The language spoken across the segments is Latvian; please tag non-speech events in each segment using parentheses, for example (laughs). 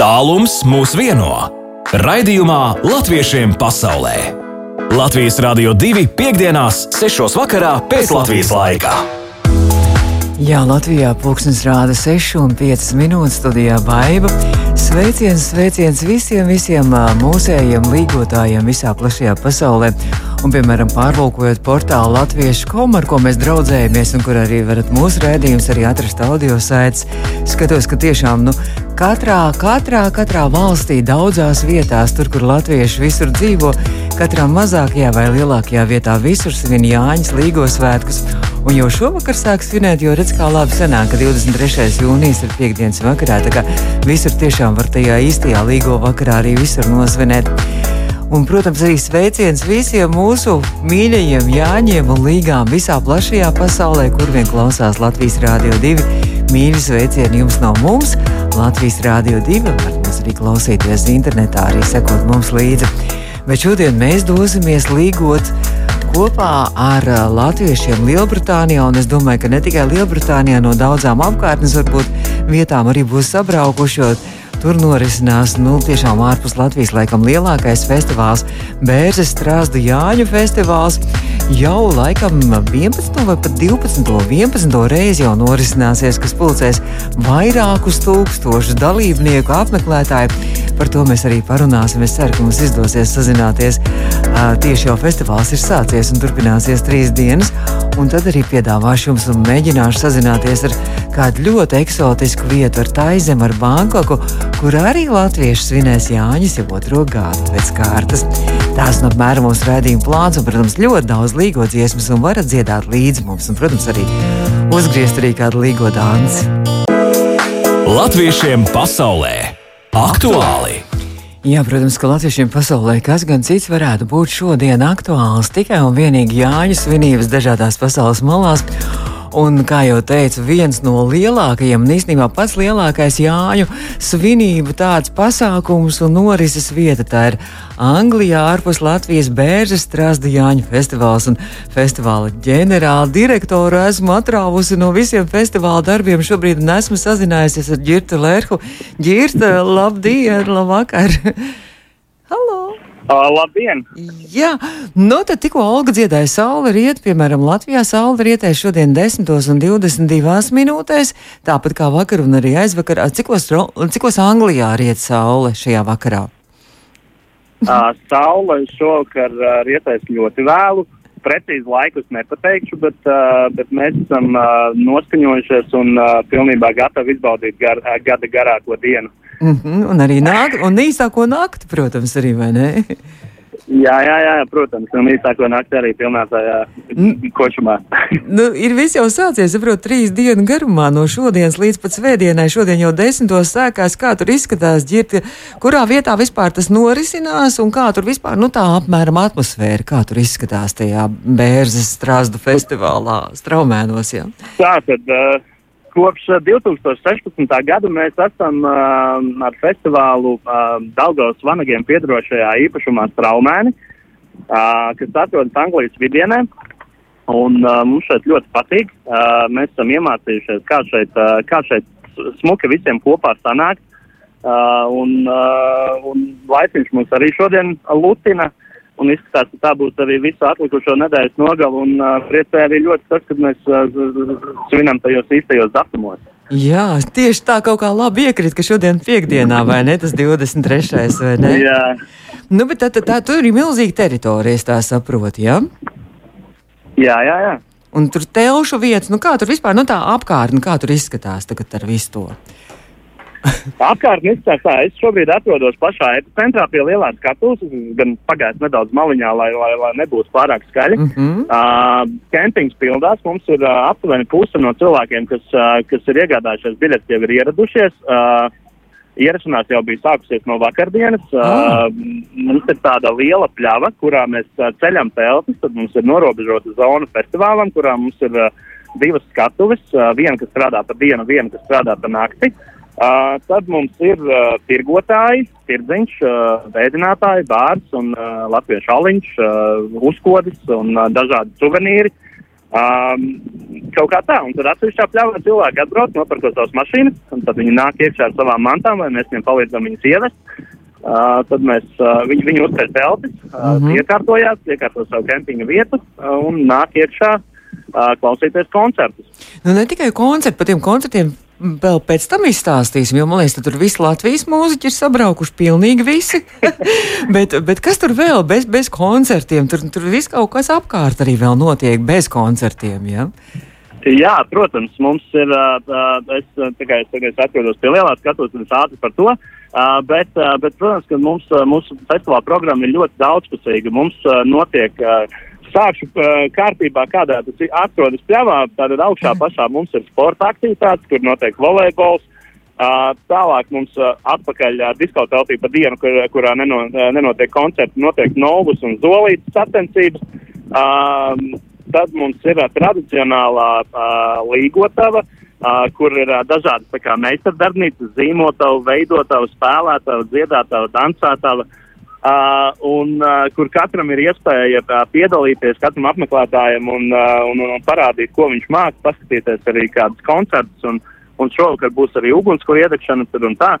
Tālums mūs vieno. Raidījumā Latviešiem pasaulē. Latvijas Rādio 2.5.6. vakarā pēc Latvijas laika. Jā, Latvijā pulkstenis rāda 6,5 minūtes studijā Baiva. Sveiciens, sveiciens visiem, visiem mūsējiem līgotājiem visā plašajā pasaulē. Un, piemēram, pārlūkojot portālu Latviešu komu, ar ko mēs draudzējamies, un kur arī varat mūsu rādījumus atrast audio saites, skatos, ka tiešām nu, katrā, katrā, katrā valstī, daudzās vietās, tur, kur latvieši visur dzīvo, katrā mazākajā vai lielākajā vietā visur svin Jāņas līgos svētkus. Un jau šovakar sāk svinēt, jo redz, kā labi sanāk, ka 23. jūnijas ir piekdienas vakarā. Tā kā visur tiešām var tajā īstajā līgo vakarā arī visur nosvinēt. Un, protams, arī sveiciens visiem mūsu mīļajiem Jāņiem un līgām visā plašajā pasaulē, kur vien klausās Latvijas Rādio 2. Mīļi sveicieni jums no mums! Latvijas Rādio 2 varat mūs arī klausīties internetā, arī sekot mums līdzi. Bet šodien mēs dosimies līgot kopā ar latviešiem Lielbritānijā, es domāju, ka ne tikai Lielbritānijā, no daudzām apkārtnes varbūt vietām arī būs sabraukuši. Tur norisinās nu, tiešām ārpus Latvijas laikam lielākais festivāls, Bērzes strāzdu Jāņu festivāls. Jau laikam 11 vai pat 12, 11 reizi jau norisināsies, kas pulcēs vairākus tūkstošus dalībnieku, apmeklētāju. Par to mēs arī parunāsim. Es ceru, ka mums izdosies sazināties. Tieši jau festivāls ir sācies un turpināsies trīs dienas. Un tad arī piedāvāšu jums un mēģināšu sazināties ar kādu ļoti eksotisku vietu, ar Taizem, ar Bankoku, kur arī latvieši svinēs Jāņus jau otro gadu pēc kārtas. Tās ir apmēram mūsu rādījuma plāns, un, protams, ļoti daudz līgo dziesmas, un varat dziedāt līdzi mums, un, protams, arī uzgriezt arī kādu līgo dānci. Latviešiem pasaulē aktuāli! Jā, protams, ka latviešiem pasaulē kas gan cits varētu būt šodien aktuāls tikai un vienīgi Jāņu svinības dažādās pasaules malās. Un, kā jau teicu, viens no lielākajiem, un īstenībā pats lielākais Jāņu svinību tāds pasākums un norises vieta. Tā ir Anglijā, ārpus Latvijas Bēržas Strasda Jāņu festivāls. Un festivāla ģenerāla direktoru esmu atrāvusi no visiem festivāla darbiem šobrīd un esmu sazinājusies ar Girtu Lērhu. Girta, labdien, labvakar! Uh, labdien! Jā, nu tad tikko Olga dziedāja saule riet, piemēram, Latvijā saule rietēja šodien 10 un 22 minūtēs, tāpat kā vakar un arī aizvakar. Cikos, cikos Anglijā riet saule šajā vakarā? Uh, saule šovakar uh, rietēs ļoti vēlu. Precīzi laikus nepateikšu, bet, uh, bet mēs esam uh, noskaņojušies un uh, pilnībā gatavi izbaudīt gar, uh, gada garāko dienu. Mm -hmm, un arī nāk, un īsāko nakti, protams, arī vai ne? Jā, jā, jā, protams, un īsāko nakti arī pilnā tajā kočumā. (laughs) nu, ir viss jau sācies, saprot, trīs dienu garumā no šodienas līdz pat svētdienai. Šodien jau desmitos sākās, kā tur izskatās ģirti, kurā vietā vispār tas norisinās un kā tur vispār, nu tā apmēram atmosfēra, kā tur izskatās tajā Bērzes strāzdu festivālā Straumēnos, jā. Tā tad. Uh... Kopš 2016. gada mēs esam uh, ar festivālu uh, Daugavas vanagiem piedarošajā īpašumā Straumēni, uh, kas atrodas Anglijas vidienē. Un uh, mums šeit ļoti patīk. Uh, mēs esam iemācījušies, kā šeit, uh, kā šeit smuki visiem kopā sanākt. Uh, un, uh, un laiciņš mums arī šodien lutina. Uh, un izskatās, ka tā būs arī visu atlikušo nedēļas nogalu. Un uh, priecē arī ļoti tas, ka mēs uh, svinam tajos īstajos datumos. Jā, tieši tā kaut kā labi iekrīt, ka šodien piekdienā, vai ne, tas 23. vai ne? Jā. Nu, bet tā, tā, tā tur ir milzīga teritorija, es tā saprotu, jā? Jā, jā, jā. Un tur telšu vietas, nu kā tur vispār, nu tā apkārtne, kā tur izskatās tagad ar visu to? Apkārtnē izskatās tā, es šobrīd atrodos pašā epicentrā pie lielās skatuves, gan pagājis nedaudz maliņā, lai, lai, lai nebūtu pārāk skaļi. Mm -hmm. uh, kempings pildās, mums ir uh, aptuveni puse no cilvēkiem, kas, uh, kas ir iegādājušies biļetes, jau ir ieradušies. Uh, Ierašanās jau bija sākusies no vakardienas. Oh. Uh, mums ir tāda liela pļava, kurā mēs uh, ceļam telpas. Tad mums ir norobežota zona festivālam, kurā mums ir uh, divas skatuves. Uh, viena, kas strādā pa dienu, viena, kas strādā pa nakti. Uh, Uh, tad mums ir uh, tirgotāji, tirdziņš, uh, veidinātāji, bārds un uh, latviešu aliņš, uh, uzkodis un uh, dažādi suvenīri. Um, kaut kā tā, un tad atsevišķā pļāvā cilvēki atbrauc, nopērkot savas mašīnas, un tad viņi nāk iekšā ar savām mantām, vai mēs viņiem palīdzam viņus ievest. Uh, tad mēs uh, viņi, viņi uzceļ teltis, uh, mm -hmm. iekārtojās, iekārto savu kempinga vietu uh, un nāk iekšā uh, klausīties koncertus. Nu, ne tikai koncerti, par tiem koncertiem vēl pēc tam izstāstīsim, jo man liekas, tur visi Latvijas mūziķi ir sabraukuši, pilnīgi visi. (laughs) bet, bet kas tur vēl bez, bez koncertiem? Tur, tur viss kaut kas apkārt arī vēl notiek bez koncertiem. Ja? Jā, protams, mums ir. Es tikai atrodos pie lielās skatuves un es ātri par to. Bet, bet, protams, ka mums, mūsu festivāla programma ir ļoti daudzpusīga. Mums notiek sākšu kārtībā, kādā tas atrodas pļavā. Tātad augšā pašā mums ir sporta aktivitātes, kur notiek volejbols. Tālāk mums atpakaļ pa dienu, kur, kurā neno, nenotiek koncerti, notiek novus un zolītas sacensības. Tad mums ir tradicionālā līgotava. Kur ir dažādas meistardarbnīcas, zīmotavu, veidotavu, spēlētavu, dziedātavu, dansētavu. Uh, un uh, kur katram ir iespēja uh, piedalīties, katram apmeklētājam un, uh, un, un parādīt, ko viņš māca, paskatīties arī kādus koncertus. Un, un šovakar būs arī ugunskura iedegšana. Tā.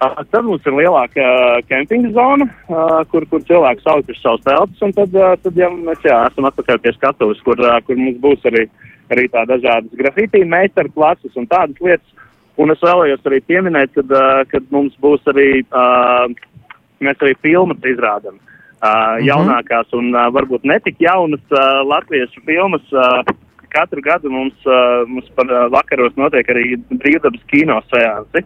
Uh, tad mums ir lielāka uh, kempinga zona, uh, kur, kur cilvēki sauc savus telpas. Tad, uh, tad ja mēs jā, esam atpakaļ pie skatuves, kur, uh, kur mums būs arī arī dažādas grafitī meistaru klases un tādas lietas. Un es vēlējos arī pieminēt, kad, uh, kad mums būs arī, uh, mēs arī filmas izrādam. Uh, mm -hmm. Jaunākās un uh, varbūt netik jaunas uh, latviešu filmas. Uh, katru gadu mums, uh, mums par uh, vakaros notiek arī brīvdabas kino seansi.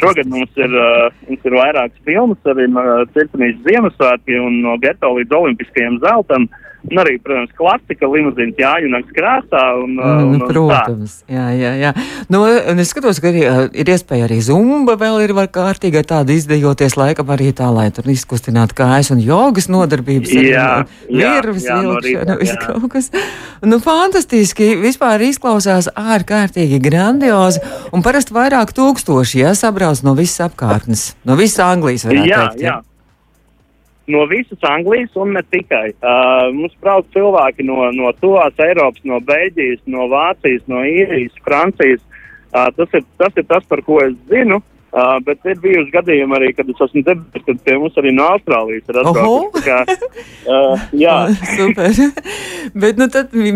Šogad mums ir, uh, mums ir vairākas filmas, arī uh, Cirkanīšu Ziemassvētki un no Geto līdz Olimpiskajam zeltam. Uh, Un arī, protams, klasika, limuzīnas jājuņaks krāsā. Un, mm, un, un protams, tā. jā, jā, jā. Nu, un es skatos, ka arī, ir iespēja arī zumba vēl ir var kārtīgi tādu izdejoties laikam arī tā, lai tur izkustinātu kājas un jogas nodarbības. Jā, virvis, vilkšana, viss kaut kas. Nu, fantastiski, vispār izklausās ārkārtīgi grandiozi un parasti vairāk tūkstoši, ja sabrauc no visas apkārtnes, no visas Anglijas, jā, teikt. Jā. Jā no visas Anglijas un ne tikai. Uh, mums brauc cilvēki no, no tuvās Eiropas, no Beļģijas, no Vācijas, no Īrijas, Francijas. Uh, tas, ir, tas ir tas, par ko es zinu. Uh, bet ir bijuši gadījumi arī, kad es esmu debies, kad pie mums arī no Austrālijas ir atbraukuši. Kā, uh, jā, (laughs) super. (laughs) bet nu,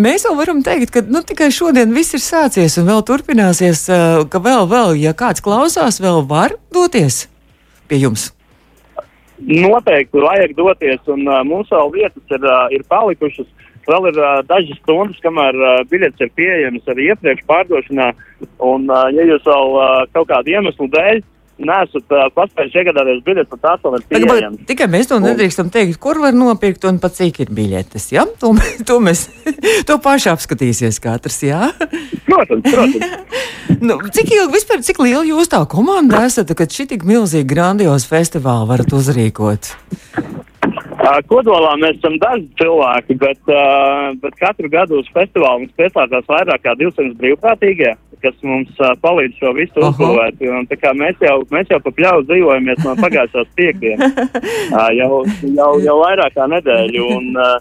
mēs jau varam teikt, ka nu, tikai šodien viss ir sācies un vēl turpināsies, uh, ka vēl, vēl, ja kāds klausās, vēl var doties pie jums. Noteikti vajag doties, un uh, mums vēl vietas ir, uh, ir palikušas. Vēl ir uh, dažas stundas, kamēr uh, biļetes ir pieejamas arī iepriekš pārdošanā. Un, uh, ja jūs vēl uh, kaut kādu iemeslu dēļ nesat uh, paspējuši iegādāties biļetes, tad tās vēl ir pieejamas. Tikai mēs to nedrīkstam teikt, kur var nopirkt un pat cik ir biļetes. Ja? To, (laughs) to mēs (laughs) to paši apskatīsies katrs. Ja? Protams, protams. (laughs) nu, cik ilgi vispār, cik liela jūs tā komanda esat, kad šī tik milzīgi grandiozi festivāli varat uzrīkot? Kodolā mēs esam daži cilvēki, bet, uh, bet katru gadu uz festivālu mums pieslēdzās vairāk kā 200 brīvprātīgie, kas mums uh, palīdz šo visu uzbūvēt. Mēs jau, mēs jau pa pļauju dzīvojamies no pagājušās piekdienas, (laughs) uh, jau, jau, jau vairāk kā nedēļu. Un, uh,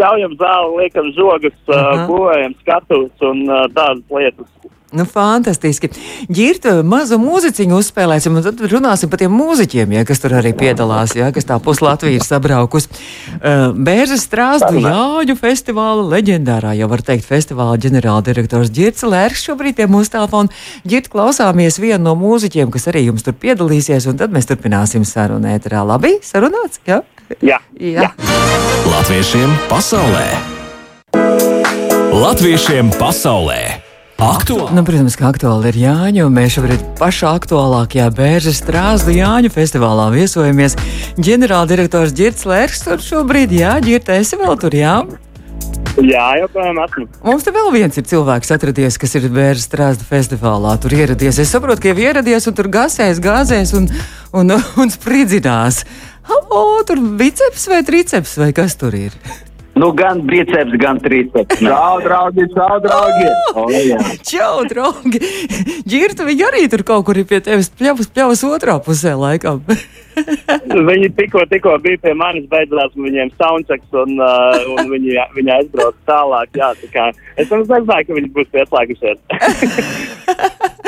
Ļaujam zāli, liekam žogus, uh, būvējam skatus un uh, tādas lietas. Nu, fantastiski. Girta, mazu mūziķu uzspēlēsim, un tad runāsim par tiem mūziķiem, ja, kas tur arī piedalās, ja, kas tā puslatvija ir sabraukus. Uh, Bērzes strāstu Jāņu festivāla leģendārā, jau var teikt, festivāla ģenerāldirektors Girts Lērks šobrīd ir mūsu telefonu. Girt, klausāmies vienu no mūziķiem, kas arī jums tur piedalīsies, un tad mēs turpināsim sarunu ēterā. Labi, sarunāts? Ja? Jā. Jā. Jā. Latviešiem pasaulē! Latviešiem pasaulē! Aktuāli. Nu, protams, ka aktuāli ir Jāņa, un mēs šobrīd pašā aktuālākajā bērnu strāzdu Jāņu festivālā viesojamies. Ģenerāldirektors Girts Lērks tur šobrīd, jā, Girta, esi vēl tur, jā? Jā, joprojām esmu. Mums te vēl viens ir cilvēks atradies, kas ir bērnu strāzdu festivālā. Tur ieradies. Es saprotu, ka jau ieradies un tur gasēs, gāzēs un, un, un spridzinās. Halo, tur biceps vai triceps vai kas tur ir? Nu, gan biceps, gan triceps. Čau, draugi, čau, draugi! O, jā. Čau, draugi! Girta, viņi arī tur kaut kur ir pie tevis pļavas, pļavas otrā pusē laikam. (laughs) Viņi tikko, tikko bija pie manis, beidzās viņiem soundchecks, un, uh, un viņi, viņi aizbrauca tālāk. Jā, tā kā, es nezināju, ka viņi būs pieslēgušies. (laughs)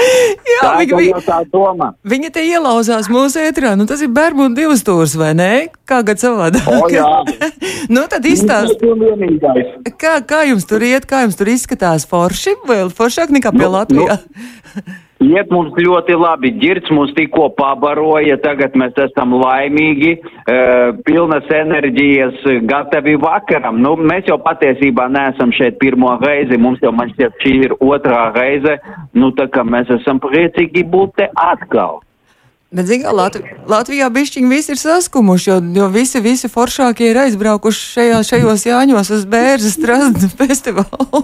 Jā, Tā viņi, jau tā doma. viņi te ielauzās mūsu ētrā. Nu, tas ir Bermuda divas stūrs, vai ne? Kā gad savādāk? O, jā. (laughs) nu, tad izstāst, Tas ir vienīgais. kā, kā jums tur iet, kā jums tur izskatās forši, vēl foršāk nekā pie Nu, Latvijā. Iet mums ļoti labi. Girts mūs tikko pabaroja, tagad mēs esam laimīgi, pilnas enerģijas, gatavi vakaram. Nu, mēs jau patiesībā neesam šeit pirmo reizi, mums jau man šķiet šī ir otrā reize, nu tā kā mēs esam priecīgi būt te atkal. Bet, zin, kā, Latv Latvijā bišķiņi visi ir saskumuši, jo, jo visi, visi foršākie ir aizbraukuši šajā, šajos jāņos uz bērnu strādu (laughs) festivālu.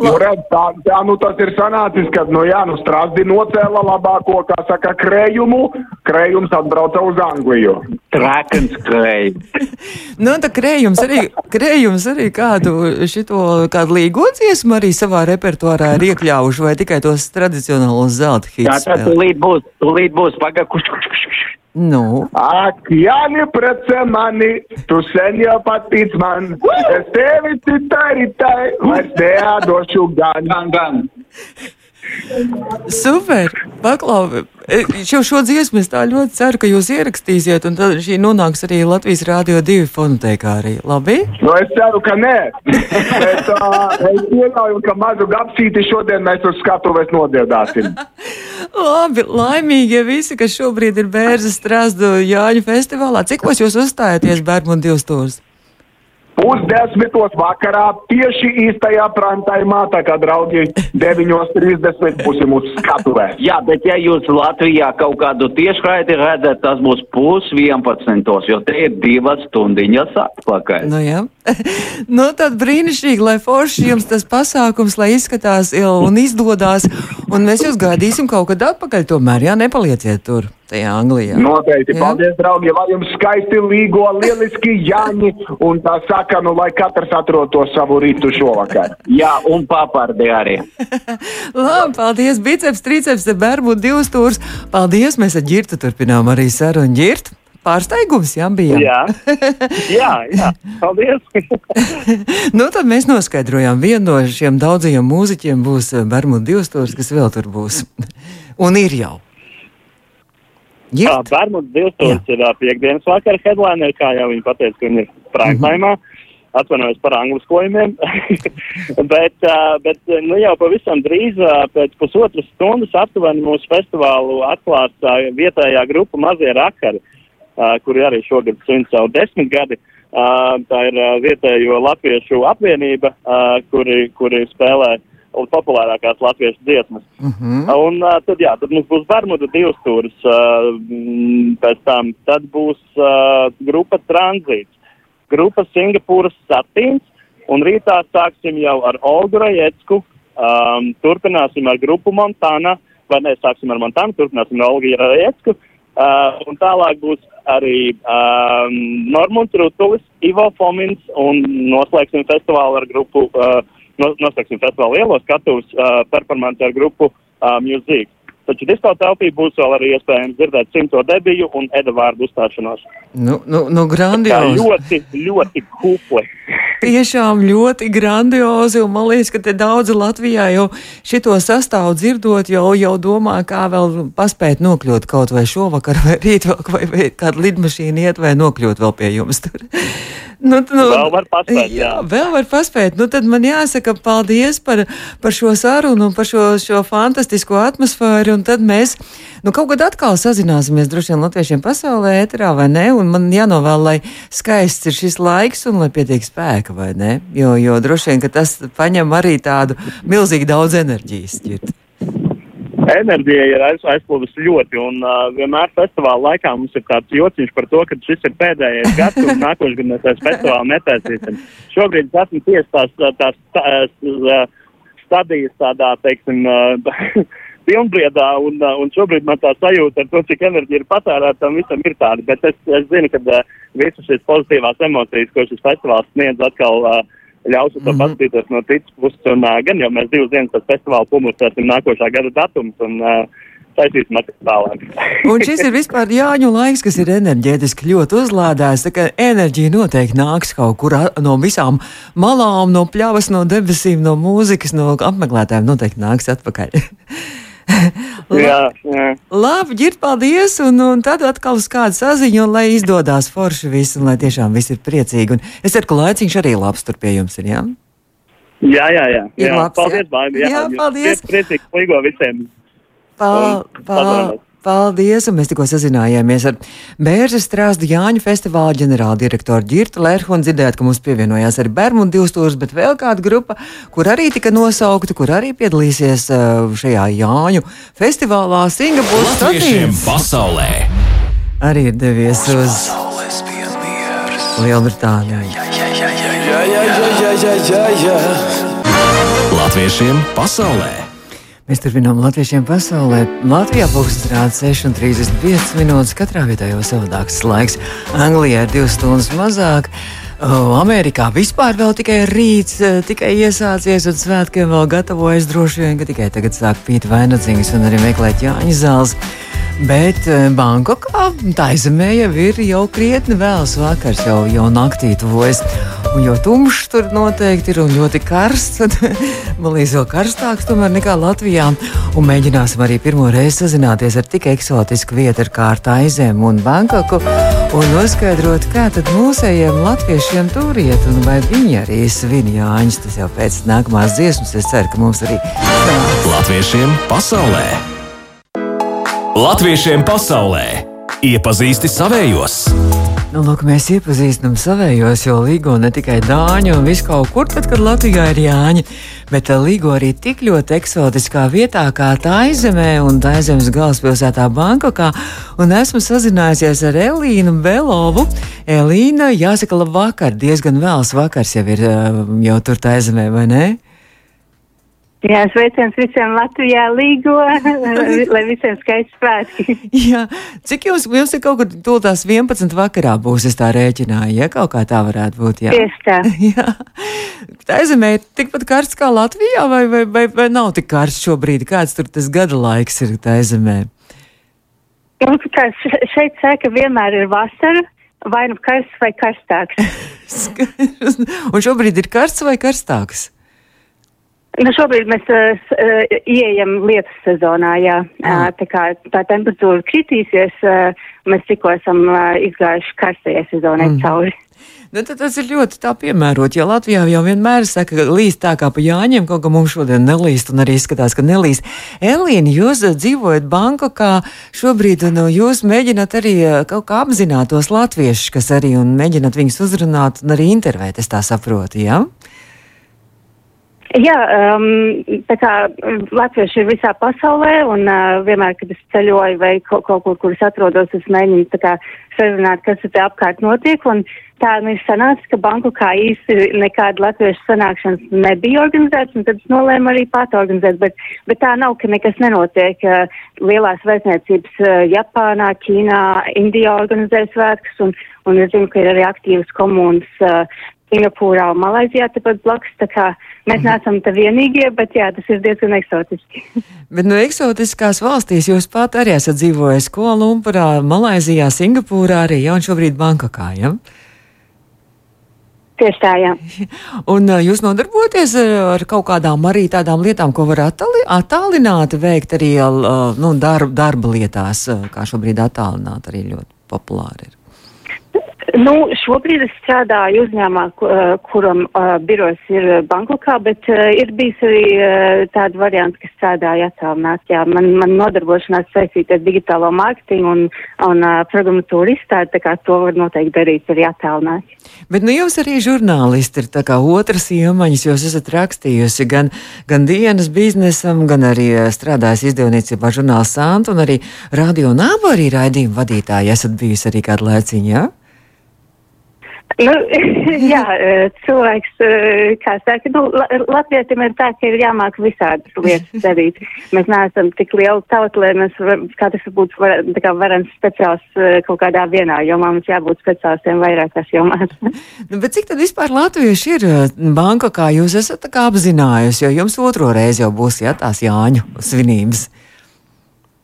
Nu, redz, tā, tā, nu, tas ir sanācis, ka, nu, jā, nu, Strasdi nocēla labāko, kā saka, krējumu, krējums atbrauca uz Angliju. Trakens krēj. (laughs) Nu, tā krējums arī, krējums arī kādu šito, kādu līgo dziesmu arī savā repertuārā ir iekļāvuši, vai tikai tos tradicionālos zelta Tā hits. tad spēlē? tūlīt būs, tūlīt būs pagakuši. Nu, Ak, Jāni, prece mani, tu sen jau patīc man, es tevi citai ritai, vairs neādošu gan. Gan, gan. super! Paklau, e, šo, šo dziesmu es tā ļoti ceru, ka jūs ierakstīsiet, un tad šī nonāks arī Latvijas Rādio 2 fonotēkā arī. Labi? Nu, es ceru, ka nē. Bet (laughs) uh, es pieļauju, ka mazu gapsīti šodien mēs uz skatuves nodziedāsim. (laughs) Labi, laimīgie visi, kas šobrīd ir Bērzes strāzdu Jāņu festivālā. Cikos jūs uzstājaties Bērmu divas stūrs? Pusdesmitos vakarā tieši īstajā prantājumā, tā kā draugi (laughs) 9.30 būsim uz skatuves. Jā, bet ja jūs Latvijā kaut kādu tiešraidi redzat, tas būs pus 11, jo te ir divas stundiņas atpakaļ. Nu, jā. (laughs) nu, tad brīnišķīgi, lai forši jums tas pasākums, lai izskatās un izdodas, un mēs jūs gaidīsim kaut kad atpakaļ tomēr, jā, nepalieciet tur, tajā Anglijā. Noteikti. Jā. Paldies, draugi, lai jums skaisti līgo, lieliski Jāņi, un tā saka, nu, lai katrs atrod to savu rītu šovakar. Jā, un papardi arī. (laughs) Labi, paldies, biceps, triceps, bermu divas stūrs. Paldies, mēs ar ģirtu turpinām arī sarunu ģirt. Pārsteigums, jā, bija. Jā, (laughs) jā, jā. paldies. (laughs) nu, tad mēs noskaidrojām, viena no šiem daudzajiem mūziķiem būs Bermuda divstūris, kas vēl tur būs. Un ir jau. Jā, Ģirt? Bermudas divstūris ir ā, piekdienas vakara headliner, kā jau viņi pateica, ka viņi ir prāktaimā. Atvainojos par angliskojumiem, (laughs) bet, ā, bet nu, jau pavisam drīz, ā, pēc pusotras stundas aptuveni mūsu festivālu atklās ā, vietējā grupa Mazie Rakari, ā, kuri arī šogad svin savu desmitgadi. Ā, Tā ir ā, vietējo latviešu apvienība, ā, kuri, kuri spēlē populārākās latviešu dziesmas. Mhm. Un uh, tad, jā, tad mums būs Bermuda divas stūris, uh, pēc tam tad būs uh, grupa Tranzīts, grupa Singapūras Satīns, un rītā sāksim jau ar Olgu Rajecku, um, turpināsim ar grupu Montana, vai ne, sāksim ar Montana, turpināsim ar Olgu Rajecku, uh, un tālāk būs arī um, Normunds Rutulis, Ivo Fomins, un noslēgsim festivālu ar grupu, uh, nos- noslēgsim festivālu lielos skatuves uh, performanci ar grupu uh, Music. Taču disko telpī būs vēl arī iespējams dzirdēt simto debiju un Eda vārdu uzstāšanos. Nu, nu, nu Tā grandiozi. ļoti, ļoti kupli. Tiešām ļoti grandiozi, un man liekas, ka te daudzi Latvijā jau šito sastāvu dzirdot, jau, jau domā, kā vēl paspēt nokļūt kaut vai šovakar, vai rīt, vai, vai kāda lidmašīna iet, vai nokļūt vēl pie jums tur. Nu, nu, Vēl var paspēt, jā. Vēl var paspēt. Nu, tad man jāsaka paldies par, par šo sarunu un par šo, šo fantastisko atmosfēru. Un tad mēs nu, kaut kad atkal sazināsimies droši vien latviešiem pasaulē, ēterā vai ne. Un man jānovēl, lai skaists ir šis laiks un lai pietiek spēka vai ne. Jo, jo droši vien, ka tas paņem arī tādu milzīgi daudz enerģijas. Ķirt. Enerģija ir aiz, aizplūdusi ļoti, un uh, vienmēr festivāla laikā mums ir tāds jociņš par to, ka šis ir pēdējais gads, un nākošais gads mēs aiz festivāla netaisīsim. Šobrīd es esmu tieši tās, tās, tās uh, stadijas tādā, teiksim, uh, pilnbriedā, un, uh, un šobrīd man tā sajūta ar to, cik enerģija ir patērēta, tam visam ir tāda. Bet es, es zinu, ka uh, visas šīs pozitīvās emocijas, ko šis festivāls sniedz, atkal uh, ļaus to mm -hmm. paskatīties no citas puses. Un, uh, gan jau mēs divas dienas pēc festivāla publicēsim nākošā gada datums. Un, uh, (laughs) un šis ir vispār Jāņu laiks, kas ir enerģētiski ļoti uzlādēts. Tā kā enerģija noteikti nāks kaut kur no visām malām, no pļavas, no debesīm, no mūzikas, no apmeklētājiem noteikti nāks atpakaļ. (laughs) (laughs) jā, jā. Labi, ģirt, paldies, un, un tad atkal uz kādu saziņu, un lai izdodas forši viss, un lai tiešām viss ir priecīgi. Un es ceru, ka laiciņš arī labs tur pie jums ir, jā? Jā, jā, jā. Jā. labs, paldies, jā. Baiba. Jā, Jā, paldies. Priecīgi līgo visiem. Pal, Un pal, padomāt. Paldies, un mēs tikko sazinājāmies ar Bēržas strāstu Jāņu festivāla ģenerāldirektoru Girtu Lērhu un dzirdējāt, ka mums pievienojās arī Bermudu divstūrs, bet vēl kāda grupa, kur arī tika nosaukta, kur arī piedalīsies uh, šajā Jāņu festivālā Singapūras statīvs. pasaulē! Arī ir devies uz Lielbritāniju. Latviešiem pasaulē! Mēs turpinām latviešiem pasaulē. Latvijā pūkstens rāda 6,35 minūtes. Katrā vietā jau savādāks laiks. Anglijā ir 2 stundas mazāk. O, Amerikā vispār vēl tikai rīts, eh, tikai iesācies un svētkiem vēl gatavojas. Droši vien, ka tikai tagad sāk pīt vainagdziņas un arī meklēt Jāņa zāles. Bet eh, Bankokā tā zemē jau ir jau krietni vēls vakars, jau, jau naktī tuvojas. Un jo tumšs tur noteikti ir un ļoti karsts, tad (laughs) man liekas, vēl karstāks tomēr nekā Latvijā. Un mēģināsim arī pirmo reizi sazināties ar tik eksotisku vietu ar kārtu aizēm un Bankoku un noskaidrot, kā tad mūsējiem latviešiem tur iet un vai viņi arī svin Jāņus. Tas jau pēc nākamās dziesmas, es ceru, ka mums arī sanāks. Latviešiem pasaulē! Latviešiem pasaulē! Iepazīsti savējos! Nu, lūk, mēs iepazīstam savējos, jo līgo ne tikai dāņu un visu kaut kur, tad, kad Latvijā ir jāņi, bet eh, līgo arī tik ļoti eksotiskā vietā kā tā aizemē un tā aizemes galvaspilsētā Bankokā. Un esmu sazinājusies ar Elīnu Belovu. Elīna, jāsaka, labvakar, diezgan vēls vakars jau ir eh, jau tur tā aizemē, vai ne? Jā, sveiciens visiem Latvijā līgo, (laughs) lai visiem skaisti svētki. (laughs) Jā, cik jūs, jums ir kaut kur tūlīt tās 11 vakarā būs, es tā rēķināju, ja kaut kā tā varētu būt, jā. Tieši tā. (laughs) Jā, tā zemē ir tikpat karsts kā Latvijā, vai, vai, vai, vai nav tik karsts šobrīd? Kāds tur tas gada laiks ir tā zemē? Mums kā še- šeit saka, vienmēr ir vasara, vai nu karsts vai karstāks. Un šobrīd ir karsts vai karstāks? Nu, šobrīd mēs uh, ieejam lietus sezonā, jā. Uh, tā kā tā temperatūra kritīsies, uh, mēs tikko esam uh, izgājuši karstajai sezonai mm. cauri. Nu, tas ir ļoti tā piemērot, jo Latvijā jau vienmēr saka, ka līst tā kā pa jāņem, kaut kā mums šodien nelīst, un arī izskatās, ka nelīst. Elīna, jūs dzīvojat Bankokā šobrīd, un eh, jūs mēģināt arī kaut kā apzināt tos latviešus, kas arī, un mēģināt viņus uzrunāt un arī intervēt, es tā saprotu, jā? Jā, um, tā kā um, latvieši ir visā pasaulē, un uh, vienmēr, kad es ceļoju vai kaut, kaut kur, kur es atrodos, es mēģinu tā kā sarunāt, kas te apkārt notiek, un tā nu ir sanācis, ka banku kā īsti nekāda latviešu sanākšanas nebija organizēts, un tad es nolēmu arī pat organizēt, bet, bet tā nav, ka nekas nenotiek. Uh, lielās vēstniecības uh, Japānā, Ķīnā, Indijā organizē svētkus, un, un es zinu, ka ir arī aktīvas komunas uh, Singapūrā un Malaizijā tepat blakus, tā kā mēs neesam te vienīgie, bet jā, tas ir diezgan eksotiski. (laughs) Bet no eksotiskās valstīs jūs pat arī esat dzīvojis Kolumbūrā, Malaizijā, Singapūrā arī, ja, un šobrīd Bankokā, ja? Tieši tā, jā. (laughs) Un uh, jūs nodarbojaties uh, ar kaut kādām arī tādām lietām, ko var attali, attālināti veikt arī uh, nu, darba, darba lietās, kā šobrīd attālināt arī ļoti populāri ir. Nu, šobrīd es strādāju uzņēmumā, uh, kuram uh, birojas ir Bankokā, bet uh, ir bijis arī uh, tāda varianta, ka strādāju attālināt. Jā, man, man nodarbošanās saistīta ar digitālo mārketingu un, un uh, programmatūru izstādi, tā kā to var noteikti darīt arī attālināt. Bet nu, jūs arī žurnālisti ir tā kā otras iemaņas, jūs esat rakstījusi gan, gan dienas biznesam, gan arī strādājis izdevniecībā žurnāls Santa un arī radio nāba arī raidījumu vadītāji esat bijusi arī kādu laiciņu, jā? Ja? Nu, (laughs) jā, cilvēks, kā saka, nu, latvietim ir tā, ka ir jāmāk visādas lietas darīt. Mēs neesam tik liela tauta, lai mēs katrs būtu var, kā varams speciāls kaut kādā vienā jomā. Mums jābūt speciālistiem vairākās jomās. (laughs) nu, bet cik tad vispār latvieši ir banka, kā jūs esat tā kā apzinājusi, jo jums otro reizi jau būs, jā, tās Jāņu svinības?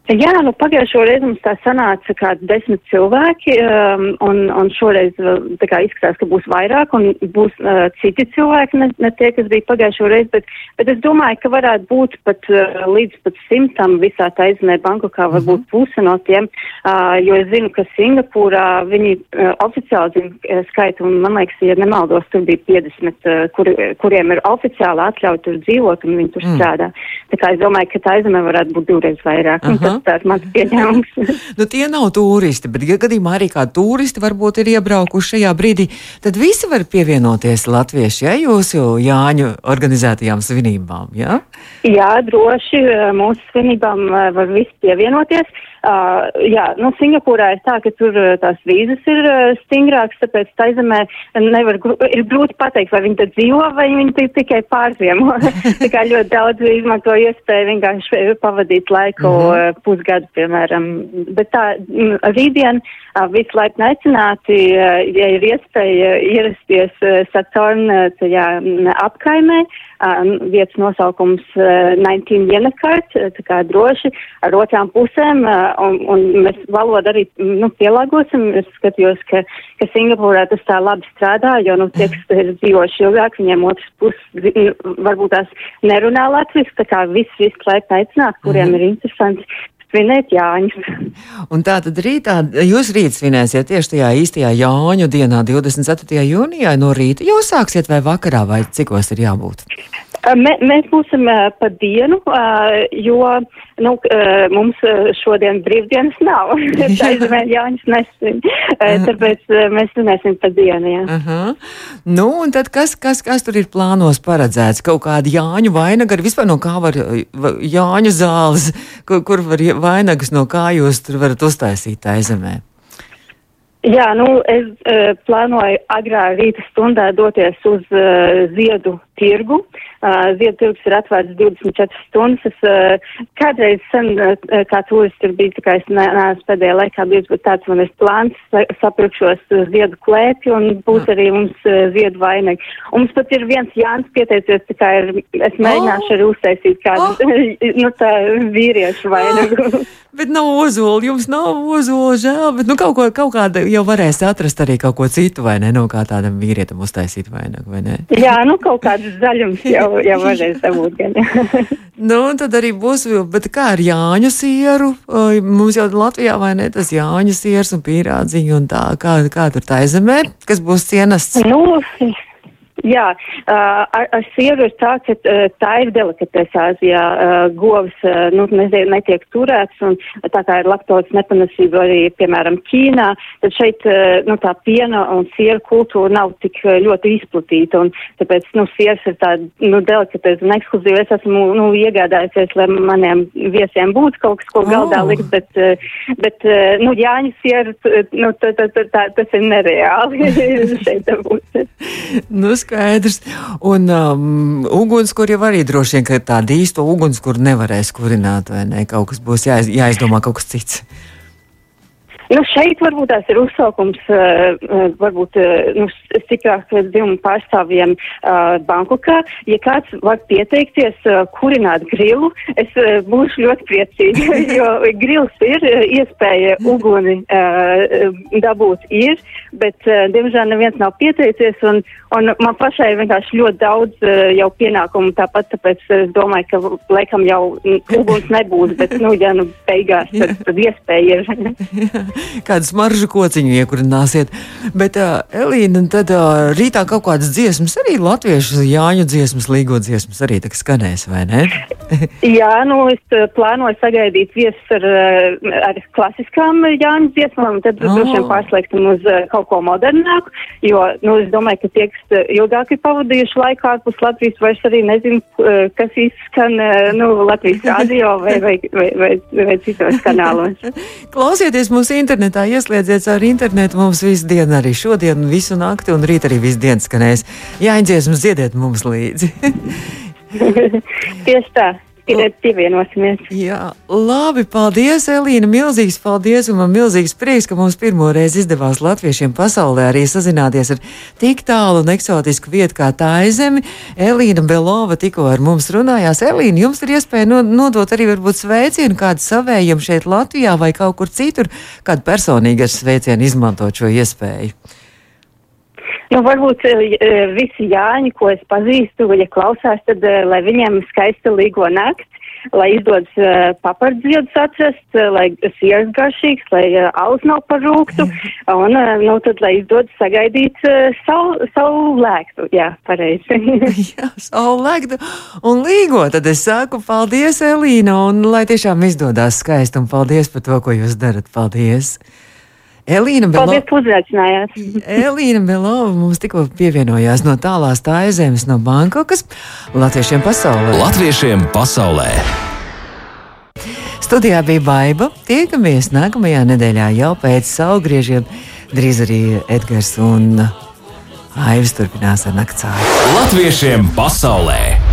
Jā, nu pagājušo reizi mums tā sanāca kā desmit cilvēki, um, un, un šoreiz tā kā izskatās, ka būs vairāk, un būs uh, citi cilvēki, ne, ne tie, kas bija pagājušo reizi, bet, bet es domāju, ka varētu būt pat uh, līdz pat simtam visā tā izmē banku, kā varbūt mm -hmm. puse no tiem, uh, jo es zinu, ka Singapūrā viņi uh, oficiāli zina skaitu, un man liekas, ja nemaldos, tur bija 50, uh, kur, kuriem ir oficiāli atļauti tur dzīvot, un viņi tur mm. strādā. Tā kā es domāju, ka tā izmē varētu būt divreiz vairāk. Uh -huh tāds mans pieņēmums. (laughs) nu, tie nav turisti, bet, ja gadījumā arī kā turisti varbūt ir iebraukuši šajā brīdī, tad visi var pievienoties latvieši, ja jūsu Jāņu organizētajām svinībām, jā? Jā, droši mūsu svinībām var visi pievienoties. Uh, jā, nu, Singapūrā ir tā, ka tur tās vīzas ir uh, stingrākas, tāpēc tā zemē nevar, ir grūti pateikt, vai viņi tur dzīvo, vai viņi tikai pārziemo. (laughs) tā kā ļoti daudz izmanto iespēju vienkārši pavadīt laiku mm -hmm. pusgadu, piemēram. Bet tā, rītdien uh, visu laiku neicināti, uh, ja ir iespēja ierasties uh, Saturn tajā apkaimē, uh, vietas nosaukums uh, 19 Jenekart, tā kā droši ar otrām pusēm. Uh, un, un mēs valodu arī nu, pielāgosim. Es skatījos, ka, ka Singapūrā tas tā labi strādā, jo nu, tie, kas ir dzīvojuši ilgāk, viņiem otrs puses nu, varbūt tās nerunā latviski, tā kā viss visu laiku aicināt, kuriem mm. ir interesanti svinēt Jāņus. Un tā tad rītā, jūs rīt svinēsiet tieši tajā īstajā Jāņu dienā, 24. jūnijā no rīta. Jūs sāksiet vai vakarā, vai cikos ir jābūt? Mē, mēs būsim pa dienu, jo nu, uh, mums šodien brīvdienas nav. (laughs) (laughs) Tā ir Jānis nesvin. Tāpēc mēs svinēsim pa dienu. Jā. Uh -huh. Nu, un tad kas, kas, kas tur ir plānos paredzēts? Kaut kāda Jāņu vainaga, vispār no kā var Jāņu zāles, kur, kur var vainagas, no kā jūs tur varat uztaisīt aizemē? Jā, nu, es uh, plānoju agrā rīta stundā doties uz uh, ziedu tirgu. Uh, ziedu tirgus ir atvērts 24 stundas. Es uh, kādreiz sen, uh, kā turists, ir bijis, tā kā es neesmu pēdējā laikā bijis, bet tāds man ir plāns, sapirkšos uh, ziedu klēpi un būs arī mums uh, ziedu vainagi. Un mums pat ir viens Jānis pieteicies, tā kā ir, es mēģināšu oh! arī uztaisīt kādu, oh! (laughs) nu, tā vīriešu vainagu. Oh! Bet nav ozola, jums nav ozola, žēl, bet nu, kaut, ko, kaut kāda jau varēs atrast arī kaut ko citu, vai ne? No kā tādam vīrietim uztaisīt vainagu, vai ne? Jā, nu kaut kādas zaļums jau, jau varēs dabūt (laughs) nu, tad arī būs, bet kā ar Jāņu sieru? Mums jau Latvijā, vai ne, tas Jāņu siers un pīrādziņu un tā, kā, kā tur tā zemē, kas būs cienasts? Nu, Jā, ar, ar sieru ir tā, ka tā ir delikatesa Āzijā. Govs, nu, netiek turēts, un tā kā ir laktozes nepanesība arī, piemēram, Ķīnā, tad šeit, nu, tā piena un siera kultūra nav tik ļoti izplatīta, un tāpēc, nu, sieras ir tā, nu, delikatesa un ekskluzīva. Es esmu, nu, iegādājusies, lai maniem viesiem būtu kaut kas, ko galdā oh. likt, bet, bet, nu, Jāņa siera, nu, tā, tā, tā, tā, tas ir nereāli (laughs) šeit būt. Skaidrs. Un um, ugunskura jau arī droši vien, ka tāda īsta ugunskura nevarēs kurināt, vai ne? Kaut kas būs jāiz, jāizdomā kaut kas cits. Nu, šeit varbūt tās ir uzsaukums, uh, varbūt uh, nu, stiprāk dzimumu pārstāvjiem uh, Bankokā. Ja kāds var pieteikties uh, kurināt grilu, es uh, būšu ļoti priecīga, (laughs) jo grils ir, iespēja uguni uh, dabūt ir, bet, uh, diemžēl, neviens nav pieteicies, un, un man pašai vienkārši ļoti daudz uh, jau pienākumu tāpat, tāpēc es domāju, ka laikam jau uguns nebūs, bet, nu, ja nu beigās, tad, tad iespēja ir. (laughs) kādu smaržu kociņu iekurināsiet. Bet, uh, Elīna, tad uh, rītā kaut kādas dziesmas, arī latviešu jāņu dziesmas, līgo dziesmas arī tā skanēs, vai ne? (laughs) Jā, nu es uh, plānoju sagaidīt viesus ar, ar klasiskām jāņu dziesmām, tad oh. droši vien pārslēgtam uz uh, kaut ko modernāku, jo, nu, es domāju, ka tie, kas ilgāk ir pavadījuši laiku ārpus Latvijas, vairs arī nezinu, kas izskan, nu, Latvijas (laughs) radio vai, vai, vai, vai, vai citos (laughs) kanālos. Klausieties mūsu internetā, ieslēdziet caur internetu mums visu dienu, arī šodien, visu nakti un rīt arī visu dienu skanēs. Jāņdziesmas dziediet mums līdzi. (laughs) Tieši tā. Pievienosimies. Jā, labi, paldies, Elīna. Milzīgs paldies, un man milzīgs prieks, ka mums pirmo reizi izdevās latviešiem pasaulē arī sazināties ar tik tālu un eksotisku vietu kā tā aizemi. Elīna Belova tikko ar mums runājās. Elīna, jums ir iespēja no, nodot arī varbūt sveicienu kādu savējiem šeit Latvijā vai kaut kur citur, kādu personīgu sveicienu izmantot šo iespēju. Nu, varbūt uh, visi Jāņi, ko es pazīstu, ja klausās, tad uh, lai viņiem skaista līgo nakts, lai izdodas papardziedus atrast, lai sieras garšīgs, lai alus nav parūktu, un, nu, tad, lai izdodas sagaidīt savu, savu lēktu. Jā, pareizi. (laughs) Jā, savu lēktu un līgo. Tad es saku paldies, Elīna, un lai tiešām izdodas skaisti, un paldies par to, ko jūs darat. Paldies! Elīna Belova. Paldies, ka uzaicinājāt. Elīna Belova mums tikko pievienojās no tālās tā aizemes no Bankokas Latviešiem pasaulē. Latviešiem pasaulē. Studijā bija Baiva. Tiekamies nākamajā nedēļā jau pēc saulgriežiem. Drīz arī Edgars un Aivis turpinās ar naktsāju. Latviešiem pasaulē!